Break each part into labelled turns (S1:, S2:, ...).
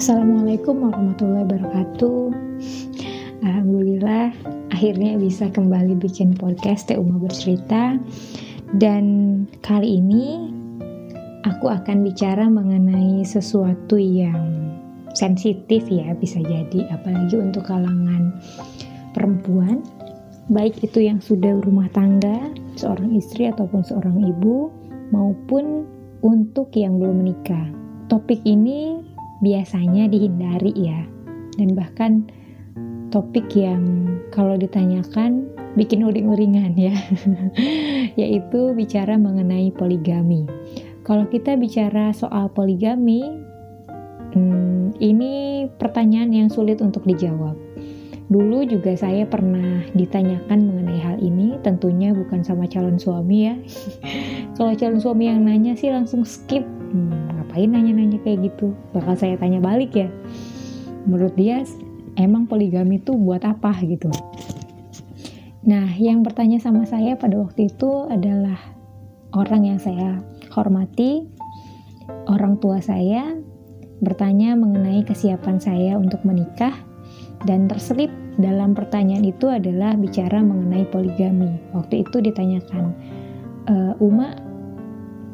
S1: Assalamualaikum warahmatullahi wabarakatuh. Alhamdulillah akhirnya bisa kembali bikin podcast Teh Uma bercerita dan kali ini aku akan bicara mengenai sesuatu yang sensitif ya bisa jadi apalagi untuk kalangan perempuan baik itu yang sudah berumah tangga seorang istri ataupun seorang ibu maupun untuk yang belum menikah. Topik ini biasanya dihindari ya. Dan bahkan topik yang kalau ditanyakan bikin uring-uringan ya. Yaitu bicara mengenai poligami. Kalau kita bicara soal poligami hmm, ini pertanyaan yang sulit untuk dijawab. Dulu juga saya pernah ditanyakan mengenai hal ini tentunya bukan sama calon suami ya. Kalau calon suami yang nanya sih langsung skip hmm, ngapain nanya-nanya kayak gitu? Bakal saya tanya balik ya. Menurut dia emang poligami itu buat apa gitu. Nah yang bertanya sama saya pada waktu itu adalah orang yang saya hormati orang tua saya bertanya mengenai kesiapan saya untuk menikah dan terselip dalam pertanyaan itu adalah bicara mengenai poligami. Waktu itu ditanyakan, e, Uma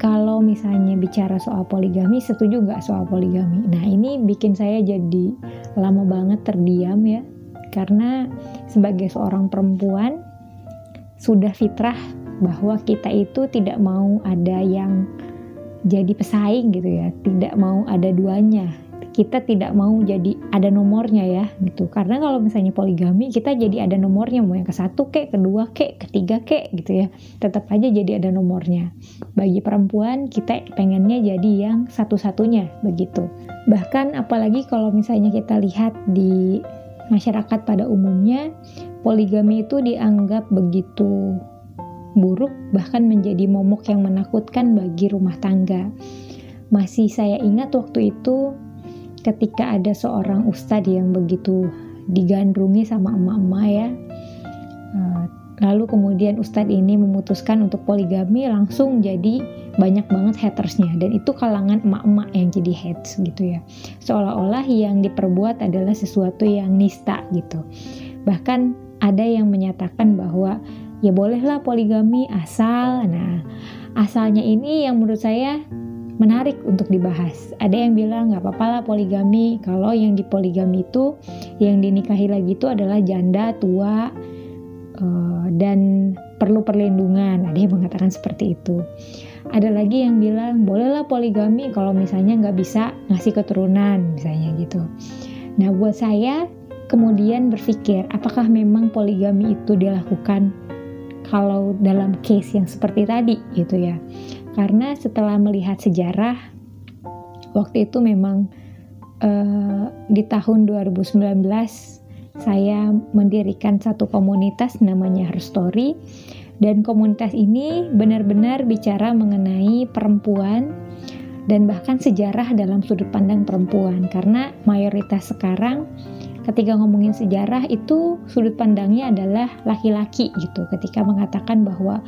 S1: kalau misalnya bicara soal poligami, setuju nggak soal poligami? Nah ini bikin saya jadi lama banget terdiam ya, karena sebagai seorang perempuan sudah fitrah bahwa kita itu tidak mau ada yang jadi pesaing gitu ya, tidak mau ada duanya, kita tidak mau jadi ada nomornya ya gitu. Karena kalau misalnya poligami kita jadi ada nomornya. Mau yang ke satu kek kedua kek ketiga kek gitu ya. Tetap aja jadi ada nomornya. Bagi perempuan kita pengennya jadi yang satu-satunya begitu. Bahkan apalagi kalau misalnya kita lihat di masyarakat pada umumnya poligami itu dianggap begitu buruk bahkan menjadi momok yang menakutkan bagi rumah tangga. Masih saya ingat waktu itu ketika ada seorang ustadz yang begitu digandrungi sama emak-emak ya. Eh, lalu kemudian ustadz ini memutuskan untuk poligami langsung jadi banyak banget hatersnya. Dan itu kalangan emak-emak yang jadi hates gitu ya. Seolah-olah yang diperbuat adalah sesuatu yang nista gitu. Bahkan ada yang menyatakan bahwa ya bolehlah poligami asal. Nah asalnya ini yang menurut saya menarik untuk dibahas. Ada yang bilang nggak apa-apa lah poligami kalau yang di poligami itu yang dinikahi lagi itu adalah janda tua uh, dan perlu perlindungan. Ada yang mengatakan seperti itu. Ada lagi yang bilang bolehlah poligami kalau misalnya nggak bisa ngasih keturunan misalnya gitu. Nah buat saya kemudian berpikir apakah memang poligami itu dilakukan kalau dalam case yang seperti tadi gitu ya karena setelah melihat sejarah waktu itu memang uh, di tahun 2019 saya mendirikan satu komunitas namanya Her Story dan komunitas ini benar-benar bicara mengenai perempuan dan bahkan sejarah dalam sudut pandang perempuan. Karena mayoritas sekarang ketika ngomongin sejarah itu sudut pandangnya adalah laki-laki gitu. Ketika mengatakan bahwa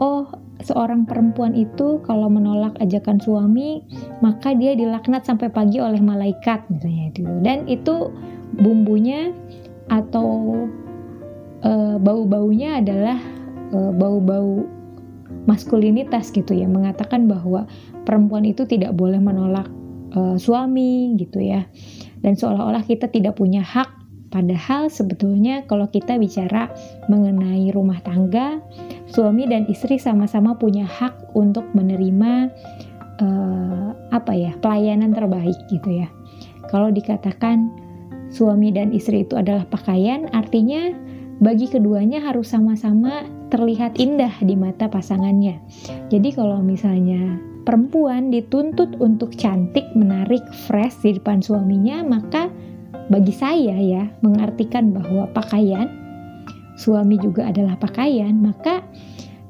S1: oh seorang perempuan itu kalau menolak ajakan suami maka dia dilaknat sampai pagi oleh malaikat misalnya itu. Dan itu bumbunya atau e, bau-baunya adalah e, bau-bau maskulinitas gitu ya. Mengatakan bahwa perempuan itu tidak boleh menolak e, suami gitu ya. Dan seolah-olah kita tidak punya hak Padahal sebetulnya kalau kita bicara mengenai rumah tangga, suami dan istri sama-sama punya hak untuk menerima uh, apa ya pelayanan terbaik gitu ya. Kalau dikatakan suami dan istri itu adalah pakaian, artinya bagi keduanya harus sama-sama terlihat indah di mata pasangannya. Jadi kalau misalnya perempuan dituntut untuk cantik, menarik, fresh di depan suaminya, maka bagi saya ya mengartikan bahwa pakaian suami juga adalah pakaian, maka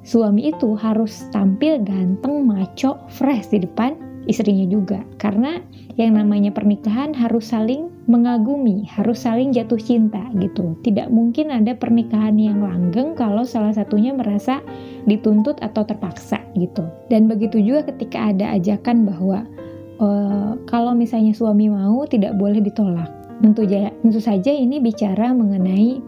S1: suami itu harus tampil ganteng, maco, fresh di depan istrinya juga. Karena yang namanya pernikahan harus saling mengagumi, harus saling jatuh cinta gitu. Tidak mungkin ada pernikahan yang langgeng kalau salah satunya merasa dituntut atau terpaksa gitu. Dan begitu juga ketika ada ajakan bahwa uh, kalau misalnya suami mau tidak boleh ditolak. Tentu, tentu saja ini bicara mengenai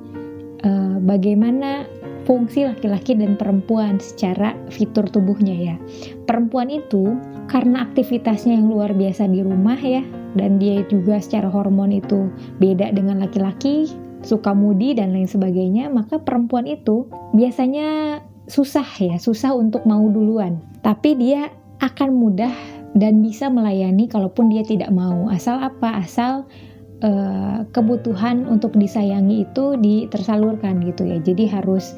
S1: uh, bagaimana fungsi laki-laki dan perempuan secara fitur tubuhnya ya. Perempuan itu karena aktivitasnya yang luar biasa di rumah ya dan dia juga secara hormon itu beda dengan laki-laki, suka mudi dan lain sebagainya, maka perempuan itu biasanya susah ya, susah untuk mau duluan. Tapi dia akan mudah dan bisa melayani kalaupun dia tidak mau. Asal apa? Asal uh, kebutuhan untuk disayangi itu ditersalurkan gitu ya. Jadi harus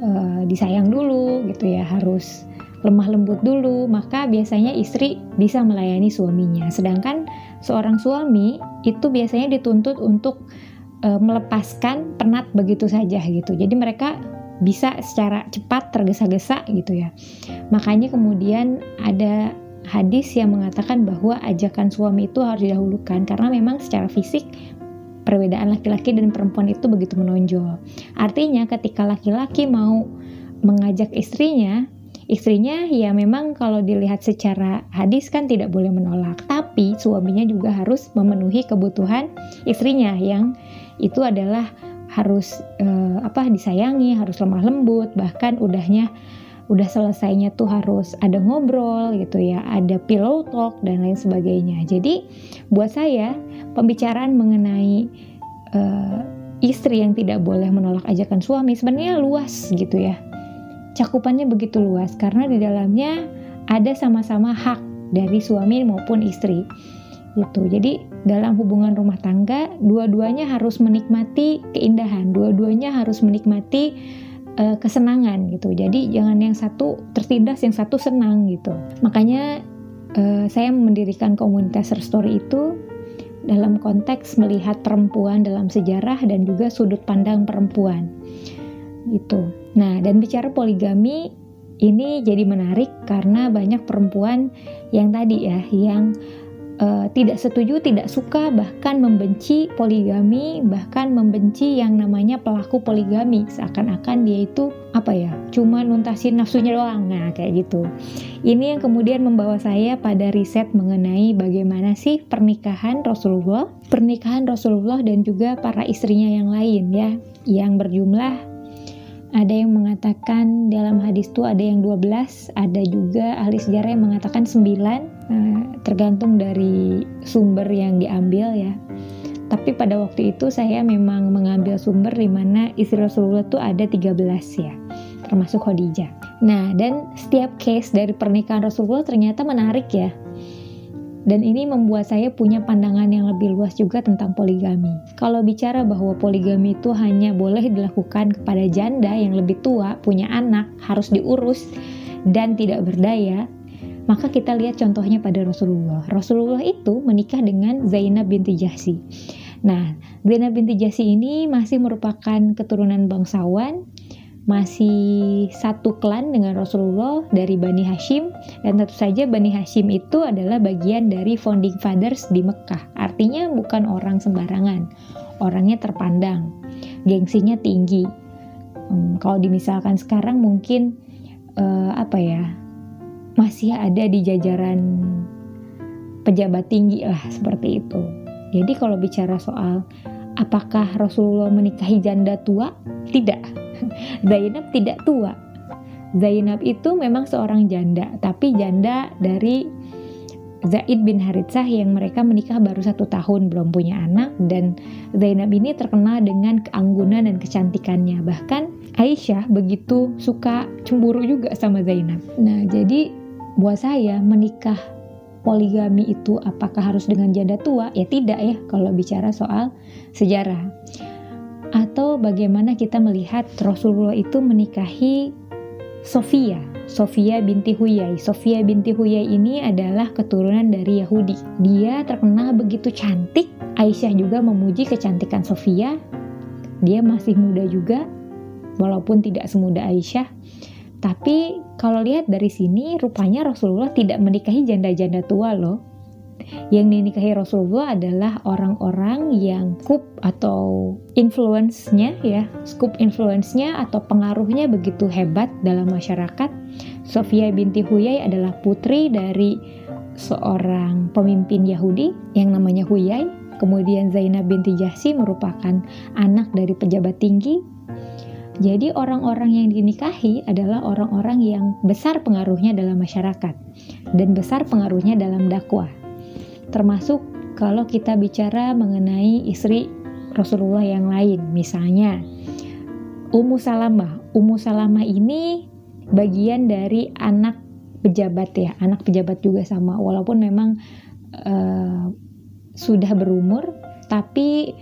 S1: uh, disayang dulu gitu ya, harus lemah lembut dulu, maka biasanya istri bisa melayani suaminya. Sedangkan seorang suami itu biasanya dituntut untuk uh, melepaskan penat begitu saja gitu. Jadi mereka bisa secara cepat tergesa-gesa gitu ya. Makanya kemudian ada hadis yang mengatakan bahwa ajakan suami itu harus didahulukan karena memang secara fisik perbedaan laki-laki dan perempuan itu begitu menonjol. Artinya ketika laki-laki mau mengajak istrinya, istrinya ya memang kalau dilihat secara hadis kan tidak boleh menolak, tapi suaminya juga harus memenuhi kebutuhan istrinya yang itu adalah harus uh, apa disayangi, harus lemah lembut, bahkan udahnya udah selesainya tuh harus ada ngobrol gitu ya, ada pillow talk dan lain sebagainya. Jadi buat saya pembicaraan mengenai uh, istri yang tidak boleh menolak ajakan suami sebenarnya luas gitu ya. Cakupannya begitu luas karena di dalamnya ada sama-sama hak dari suami maupun istri gitu. Jadi dalam hubungan rumah tangga dua-duanya harus menikmati keindahan, dua-duanya harus menikmati uh, kesenangan gitu. Jadi jangan yang satu tertindas, yang satu senang gitu. Makanya uh, saya mendirikan komunitas Story itu dalam konteks melihat perempuan dalam sejarah dan juga sudut pandang perempuan gitu. Nah, dan bicara poligami ini jadi menarik karena banyak perempuan yang tadi ya yang uh, tidak setuju, tidak suka, bahkan membenci poligami, bahkan membenci yang namanya pelaku poligami. Seakan-akan dia itu apa ya, cuma nuntasin nafsunya doang, nah kayak gitu. Ini yang kemudian membawa saya pada riset mengenai bagaimana sih pernikahan Rasulullah, pernikahan Rasulullah dan juga para istrinya yang lain ya, yang berjumlah ada yang mengatakan dalam hadis itu ada yang 12, ada juga ahli sejarah yang mengatakan 9, eh, tergantung dari sumber yang diambil ya. Tapi pada waktu itu saya memang mengambil sumber di mana istri Rasulullah itu ada 13 ya, termasuk Khadijah. Nah, dan setiap case dari pernikahan Rasulullah ternyata menarik ya dan ini membuat saya punya pandangan yang lebih luas juga tentang poligami. Kalau bicara bahwa poligami itu hanya boleh dilakukan kepada janda yang lebih tua, punya anak, harus diurus, dan tidak berdaya, maka kita lihat contohnya pada Rasulullah. Rasulullah itu menikah dengan Zainab binti Jahsi. Nah, Zainab binti Jahsi ini masih merupakan keturunan bangsawan masih satu klan dengan Rasulullah dari Bani Hashim. Dan tentu saja Bani Hashim itu adalah bagian dari founding fathers di Mekah. Artinya bukan orang sembarangan. Orangnya terpandang. Gengsinya tinggi. Hmm, kalau dimisalkan sekarang mungkin uh, apa ya masih ada di jajaran pejabat tinggi lah seperti itu. Jadi kalau bicara soal apakah Rasulullah menikahi janda tua tidak Zainab tidak tua. Zainab itu memang seorang janda, tapi janda dari Zaid bin Haritsah yang mereka menikah baru satu tahun belum punya anak dan Zainab ini terkenal dengan keanggunan dan kecantikannya bahkan Aisyah begitu suka cemburu juga sama Zainab. Nah jadi buat saya menikah poligami itu apakah harus dengan janda tua? Ya tidak ya kalau bicara soal sejarah. Atau bagaimana kita melihat Rasulullah itu menikahi Sofia, Sofia binti Huyai. Sofia binti Huyai ini adalah keturunan dari Yahudi. Dia terkenal begitu cantik. Aisyah juga memuji kecantikan Sofia. Dia masih muda juga, walaupun tidak semuda Aisyah. Tapi kalau lihat dari sini, rupanya Rasulullah tidak menikahi janda-janda tua loh yang dinikahi Rasulullah adalah orang-orang yang skup atau influence-nya ya, skup influence-nya atau pengaruhnya begitu hebat dalam masyarakat. Sofia binti Huyai adalah putri dari seorang pemimpin Yahudi yang namanya Huyai. Kemudian Zainab binti Jahsi merupakan anak dari pejabat tinggi. Jadi orang-orang yang dinikahi adalah orang-orang yang besar pengaruhnya dalam masyarakat dan besar pengaruhnya dalam dakwah. Termasuk kalau kita bicara mengenai istri Rasulullah yang lain, misalnya Ummu Salamah. Ummu Salamah ini bagian dari anak pejabat ya, anak pejabat juga sama. Walaupun memang uh, sudah berumur, tapi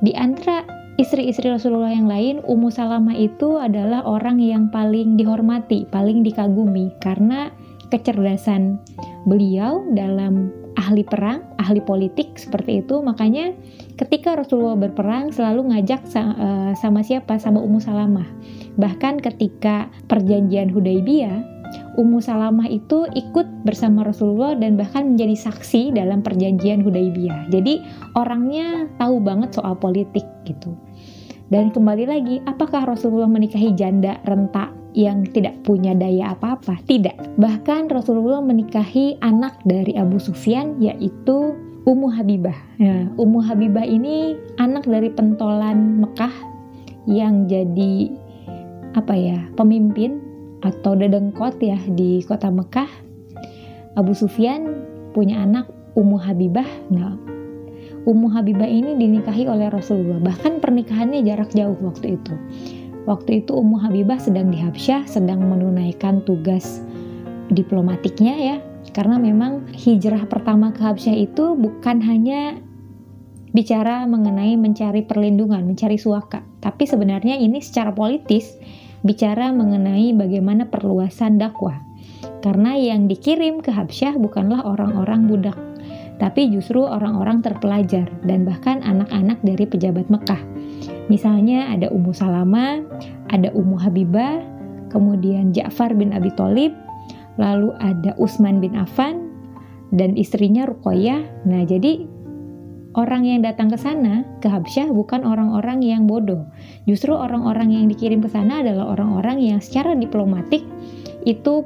S1: di antara istri-istri Rasulullah yang lain, Ummu Salamah itu adalah orang yang paling dihormati, paling dikagumi karena kecerdasan beliau dalam ahli perang, ahli politik seperti itu. Makanya ketika Rasulullah berperang selalu ngajak eh, sama siapa? Sama Ummu Salamah. Bahkan ketika perjanjian Hudaybiyah, Ummu Salamah itu ikut bersama Rasulullah dan bahkan menjadi saksi dalam perjanjian Hudaybiyah. Jadi orangnya tahu banget soal politik gitu. Dan kembali lagi, apakah Rasulullah menikahi janda renta yang tidak punya daya apa-apa? Tidak. Bahkan Rasulullah menikahi anak dari Abu Sufyan yaitu Ummu Habibah. Nah, Ummu Habibah ini anak dari pentolan Mekah yang jadi apa ya pemimpin atau dedengkot ya di kota Mekah. Abu Sufyan punya anak Ummu Habibah. Nah, Ummu Habibah ini dinikahi oleh Rasulullah. Bahkan pernikahannya jarak jauh waktu itu. Waktu itu Ummu Habibah sedang di Habsyah, sedang menunaikan tugas diplomatiknya ya. Karena memang hijrah pertama ke Habsyah itu bukan hanya bicara mengenai mencari perlindungan, mencari suaka. Tapi sebenarnya ini secara politis bicara mengenai bagaimana perluasan dakwah. Karena yang dikirim ke Habsyah bukanlah orang-orang budak, tapi justru orang-orang terpelajar dan bahkan anak-anak dari pejabat Mekah. Misalnya ada Ummu Salama, ada Ummu Habibah, kemudian Ja'far bin Abi Thalib, lalu ada Utsman bin Affan dan istrinya Ruqayyah. Nah, jadi orang yang datang ke sana ke Habsyah bukan orang-orang yang bodoh. Justru orang-orang yang dikirim ke sana adalah orang-orang yang secara diplomatik itu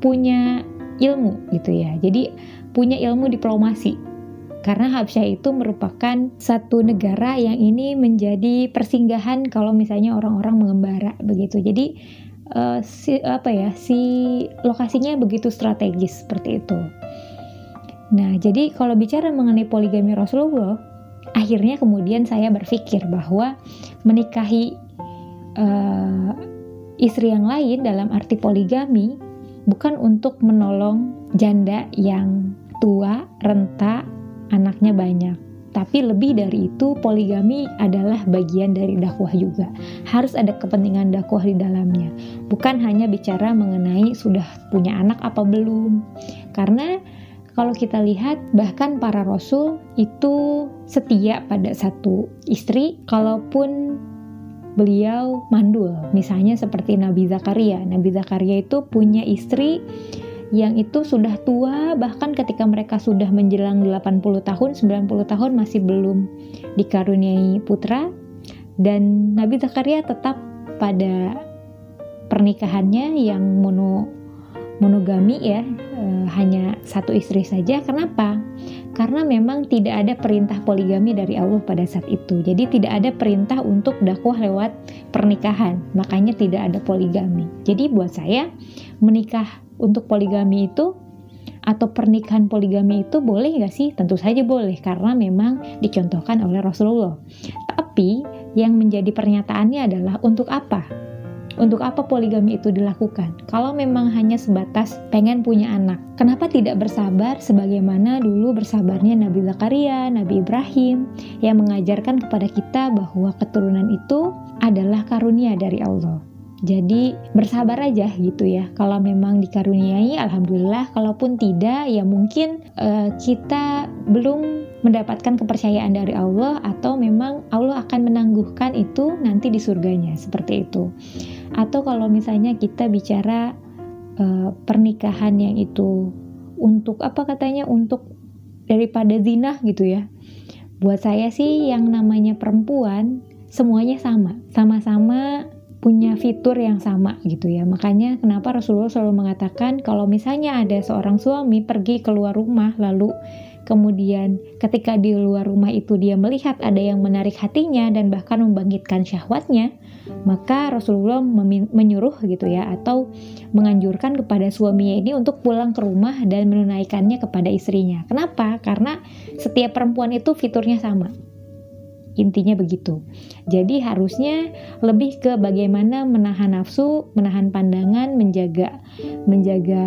S1: punya ilmu gitu ya. Jadi punya ilmu diplomasi. Karena Habsyah itu merupakan satu negara yang ini menjadi persinggahan kalau misalnya orang-orang mengembara begitu. Jadi uh, si apa ya si lokasinya begitu strategis seperti itu. Nah, jadi kalau bicara mengenai poligami Rasulullah, akhirnya kemudian saya berpikir bahwa menikahi uh, istri yang lain dalam arti poligami bukan untuk menolong janda yang tua, renta, anaknya banyak. Tapi lebih dari itu, poligami adalah bagian dari dakwah juga. Harus ada kepentingan dakwah di dalamnya. Bukan hanya bicara mengenai sudah punya anak apa belum. Karena kalau kita lihat bahkan para rasul itu setia pada satu istri kalaupun beliau mandul. Misalnya seperti Nabi Zakaria. Nabi Zakaria itu punya istri yang itu sudah tua bahkan ketika mereka sudah menjelang 80 tahun, 90 tahun masih belum dikaruniai putra. Dan Nabi Zakaria tetap pada pernikahannya yang mono monogami ya e, hanya satu istri saja. Kenapa? Karena memang tidak ada perintah poligami dari Allah pada saat itu. Jadi tidak ada perintah untuk dakwah lewat pernikahan. Makanya tidak ada poligami. Jadi buat saya menikah untuk poligami itu atau pernikahan poligami itu boleh nggak sih? Tentu saja boleh karena memang dicontohkan oleh Rasulullah. Tapi yang menjadi pernyataannya adalah untuk apa? Untuk apa poligami itu dilakukan? Kalau memang hanya sebatas pengen punya anak, kenapa tidak bersabar sebagaimana dulu bersabarnya Nabi Zakaria, Nabi Ibrahim yang mengajarkan kepada kita bahwa keturunan itu adalah karunia dari Allah. Jadi bersabar aja gitu ya. Kalau memang dikaruniai, alhamdulillah. Kalaupun tidak, ya mungkin uh, kita belum mendapatkan kepercayaan dari Allah atau memang Allah akan menangguhkan itu nanti di surganya seperti itu. Atau kalau misalnya kita bicara uh, pernikahan yang itu untuk apa katanya untuk daripada zina gitu ya. Buat saya sih yang namanya perempuan semuanya sama, sama-sama punya fitur yang sama gitu ya. Makanya kenapa Rasulullah selalu mengatakan kalau misalnya ada seorang suami pergi keluar rumah lalu kemudian ketika di luar rumah itu dia melihat ada yang menarik hatinya dan bahkan membangkitkan syahwatnya, maka Rasulullah menyuruh gitu ya atau menganjurkan kepada suaminya ini untuk pulang ke rumah dan menunaikannya kepada istrinya. Kenapa? Karena setiap perempuan itu fiturnya sama Intinya begitu. Jadi harusnya lebih ke bagaimana menahan nafsu, menahan pandangan, menjaga menjaga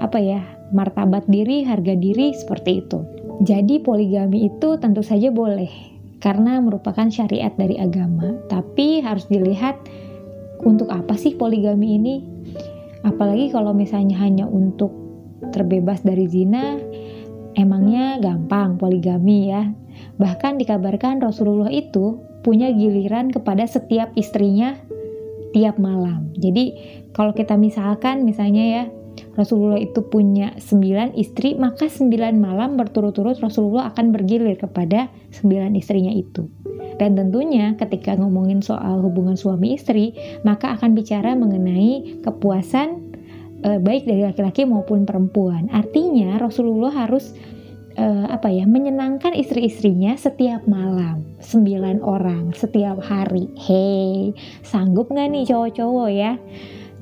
S1: apa ya? martabat diri, harga diri seperti itu. Jadi poligami itu tentu saja boleh karena merupakan syariat dari agama, tapi harus dilihat untuk apa sih poligami ini? Apalagi kalau misalnya hanya untuk terbebas dari zina, emangnya gampang poligami ya Bahkan dikabarkan Rasulullah itu punya giliran kepada setiap istrinya tiap malam. Jadi kalau kita misalkan misalnya ya Rasulullah itu punya sembilan istri, maka sembilan malam berturut-turut Rasulullah akan bergilir kepada sembilan istrinya itu. Dan tentunya ketika ngomongin soal hubungan suami istri, maka akan bicara mengenai kepuasan e, baik dari laki-laki maupun perempuan. Artinya Rasulullah harus uh, apa ya menyenangkan istri-istrinya setiap malam. Sembilan orang setiap hari. Hei sanggup nggak nih cowok-cowok ya?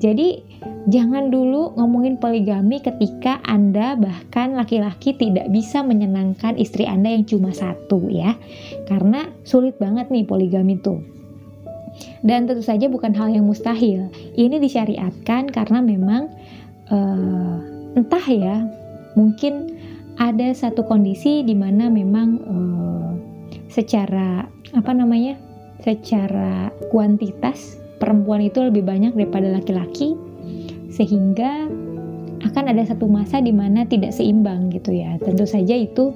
S1: Jadi jangan dulu ngomongin poligami ketika anda bahkan laki-laki tidak bisa menyenangkan istri anda yang cuma satu ya. Karena sulit banget nih poligami tuh. Dan tentu saja bukan hal yang mustahil. Ini disyariatkan karena memang uh, entah ya mungkin ada satu kondisi di mana memang uh, secara apa namanya secara kuantitas perempuan itu lebih banyak daripada laki-laki sehingga akan ada satu masa di mana tidak seimbang gitu ya. Tentu saja itu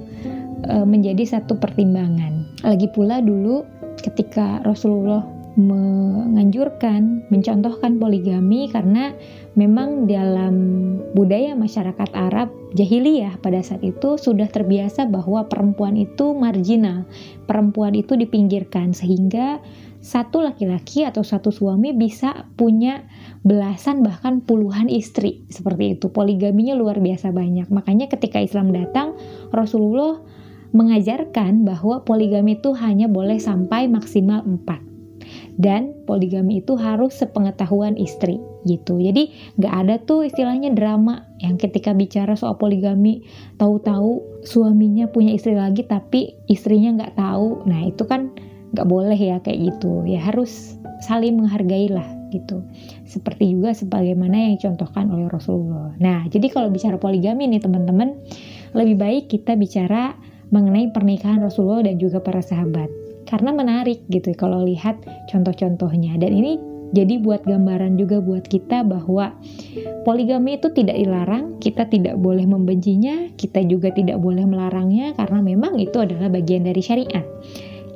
S1: uh, menjadi satu pertimbangan. Lagi pula dulu ketika Rasulullah menganjurkan, mencontohkan poligami karena memang dalam budaya masyarakat Arab jahiliyah pada saat itu sudah terbiasa bahwa perempuan itu marginal, perempuan itu dipinggirkan sehingga satu laki-laki atau satu suami bisa punya belasan bahkan puluhan istri seperti itu. Poligaminya luar biasa banyak. Makanya ketika Islam datang, Rasulullah mengajarkan bahwa poligami itu hanya boleh sampai maksimal empat dan poligami itu harus sepengetahuan istri gitu. Jadi nggak ada tuh istilahnya drama yang ketika bicara soal poligami tahu-tahu suaminya punya istri lagi tapi istrinya nggak tahu. Nah itu kan nggak boleh ya kayak gitu. Ya harus saling menghargai lah gitu. Seperti juga sebagaimana yang dicontohkan oleh Rasulullah. Nah jadi kalau bicara poligami nih teman-teman lebih baik kita bicara mengenai pernikahan Rasulullah dan juga para sahabat karena menarik gitu kalau lihat contoh-contohnya dan ini jadi buat gambaran juga buat kita bahwa poligami itu tidak dilarang, kita tidak boleh membencinya, kita juga tidak boleh melarangnya karena memang itu adalah bagian dari syariat.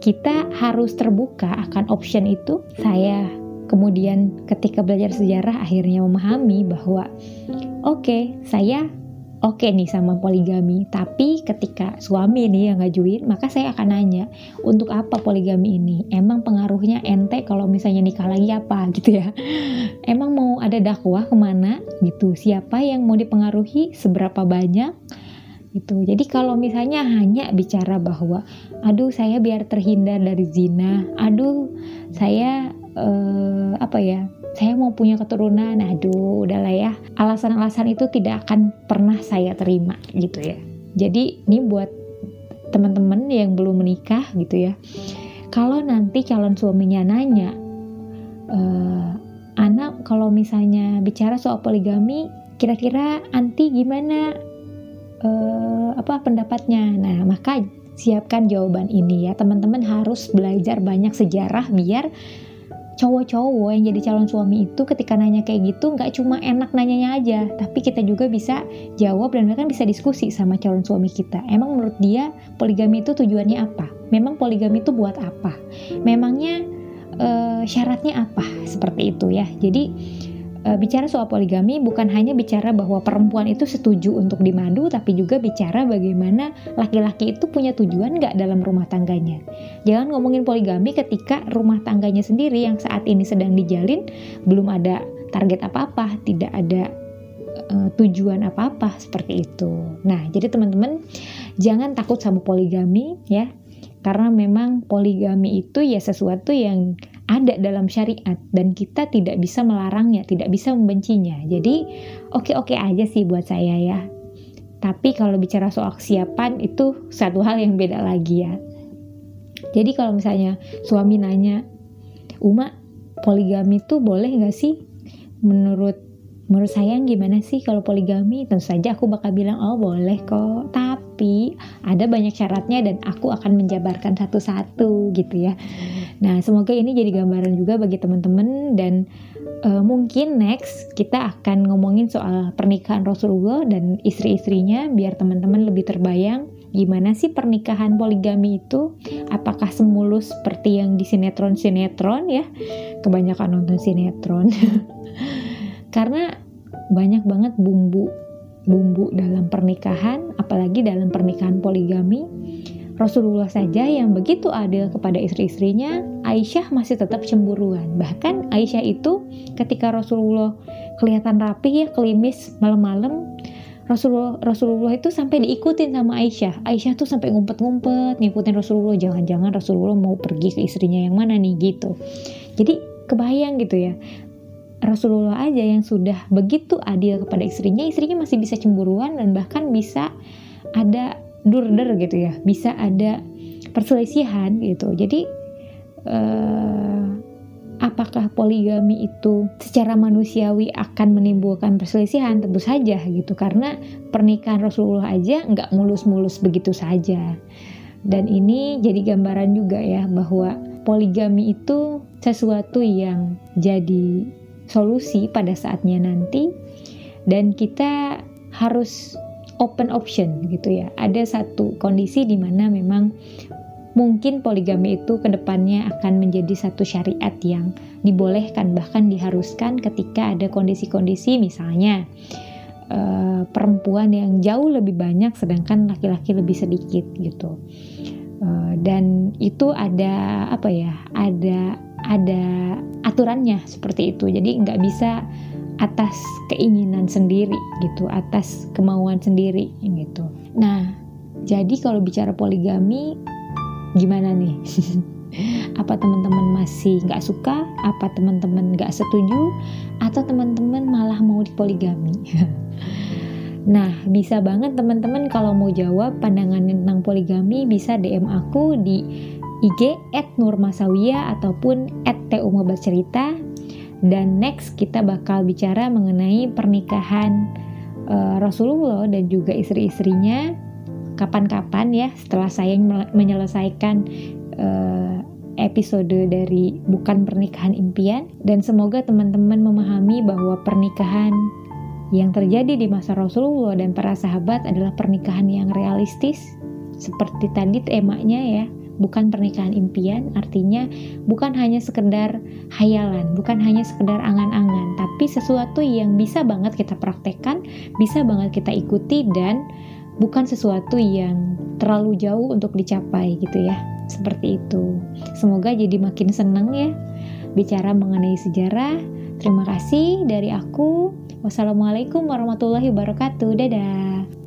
S1: Kita harus terbuka akan option itu. Saya kemudian ketika belajar sejarah akhirnya memahami bahwa oke, okay, saya oke okay nih sama poligami, tapi ketika suami nih yang ngajuin, maka saya akan nanya, untuk apa poligami ini? Emang pengaruhnya ente kalau misalnya nikah lagi apa gitu ya? Emang mau ada dakwah ke mana gitu? Siapa yang mau dipengaruhi? Seberapa banyak? Gitu. Jadi kalau misalnya hanya bicara bahwa, aduh saya biar terhindar dari zina, aduh saya uh, apa ya saya mau punya keturunan. Aduh udahlah ya. Alasan-alasan itu tidak akan pernah saya terima gitu ya. Jadi ini buat teman-teman yang belum menikah gitu ya. Kalau nanti calon suaminya nanya e, anak kalau misalnya bicara soal poligami kira-kira anti gimana? E, apa pendapatnya? Nah maka siapkan jawaban ini ya. Teman-teman harus belajar banyak sejarah biar cowok-cowok yang jadi calon suami itu ketika nanya kayak gitu nggak cuma enak nanyanya aja. Tapi kita juga bisa jawab dan bahkan bisa diskusi sama calon suami kita. Emang menurut dia poligami itu tujuannya apa? Memang poligami itu buat apa? Memangnya uh, syaratnya apa? Seperti itu ya. Jadi e, bicara soal poligami bukan hanya bicara bahwa perempuan itu setuju untuk dimadu, tapi juga bicara bagaimana laki-laki itu punya tujuan nggak dalam rumah tangganya. Jangan ngomongin poligami ketika rumah tangganya sendiri yang saat ini sedang dijalin belum ada target apa-apa, tidak ada uh, tujuan apa-apa seperti itu. Nah, jadi teman-teman jangan takut sama poligami ya. Karena memang poligami itu ya sesuatu yang ada dalam syariat dan kita tidak bisa melarangnya, tidak bisa membencinya. Jadi oke-oke aja sih buat saya ya. Tapi kalau bicara soal kesiapan itu satu hal yang beda lagi ya. Jadi kalau misalnya suami nanya, Uma poligami itu boleh nggak sih? Menurut menurut saya gimana sih kalau poligami? Tentu saja aku bakal bilang oh boleh kok. Tapi ada banyak syaratnya dan aku akan menjabarkan satu-satu gitu ya. Nah, semoga ini jadi gambaran juga bagi teman-teman dan uh, mungkin next kita akan ngomongin soal pernikahan Rasulullah dan istri-istrinya biar teman-teman lebih terbayang gimana sih pernikahan poligami itu apakah semulus seperti yang di sinetron-sinetron ya kebanyakan nonton sinetron karena banyak banget bumbu bumbu dalam pernikahan apalagi dalam pernikahan poligami Rasulullah saja yang begitu adil kepada istri-istrinya, Aisyah masih tetap cemburuan. Bahkan Aisyah itu ketika Rasulullah kelihatan rapi ya, kelimis malam-malam, Rasulullah Rasulullah itu sampai diikutin sama Aisyah. Aisyah tuh sampai ngumpet-ngumpet ngikutin Rasulullah. Jangan-jangan Rasulullah mau pergi ke istrinya yang mana nih gitu. Jadi kebayang gitu ya. Rasulullah aja yang sudah begitu adil kepada istrinya, istrinya masih bisa cemburuan dan bahkan bisa ada durder gitu ya bisa ada perselisihan gitu. Jadi uh, apakah poligami itu secara manusiawi akan menimbulkan perselisihan? Tentu saja gitu karena pernikahan Rasulullah aja nggak mulus-mulus begitu saja. Dan ini jadi gambaran juga ya bahwa poligami itu sesuatu yang jadi solusi pada saatnya nanti dan kita harus open option gitu ya. Ada satu kondisi di mana memang mungkin poligami itu ke depannya akan menjadi satu syariat yang dibolehkan bahkan diharuskan ketika ada kondisi-kondisi misalnya uh, perempuan yang jauh lebih banyak sedangkan laki-laki lebih sedikit gitu. Uh, dan itu ada apa ya? Ada ada aturannya seperti itu. Jadi nggak bisa atas keinginan sendiri gitu, atas kemauan sendiri gitu. Nah, jadi kalau bicara poligami gimana nih? apa teman-teman masih nggak suka? Apa teman-teman nggak setuju? Atau teman-teman malah mau dipoligami? Nah, bisa banget teman-teman kalau mau jawab pandangan tentang poligami bisa DM aku di IG @nurmasawia ataupun @tumobacerita dan next kita bakal bicara mengenai pernikahan uh, Rasulullah dan juga istri-istrinya. Kapan-kapan ya setelah saya menyelesaikan uh, episode dari bukan pernikahan impian. Dan semoga teman-teman memahami bahwa pernikahan yang terjadi di masa Rasulullah dan para sahabat adalah pernikahan yang realistis. Seperti tadi temanya ya bukan pernikahan impian, artinya bukan hanya sekedar hayalan, bukan hanya sekedar angan-angan, tapi sesuatu yang bisa banget kita praktekkan, bisa banget kita ikuti dan bukan sesuatu yang terlalu jauh untuk dicapai gitu ya. Seperti itu. Semoga jadi makin seneng ya bicara mengenai sejarah. Terima kasih dari aku. Wassalamualaikum warahmatullahi wabarakatuh. Dadah.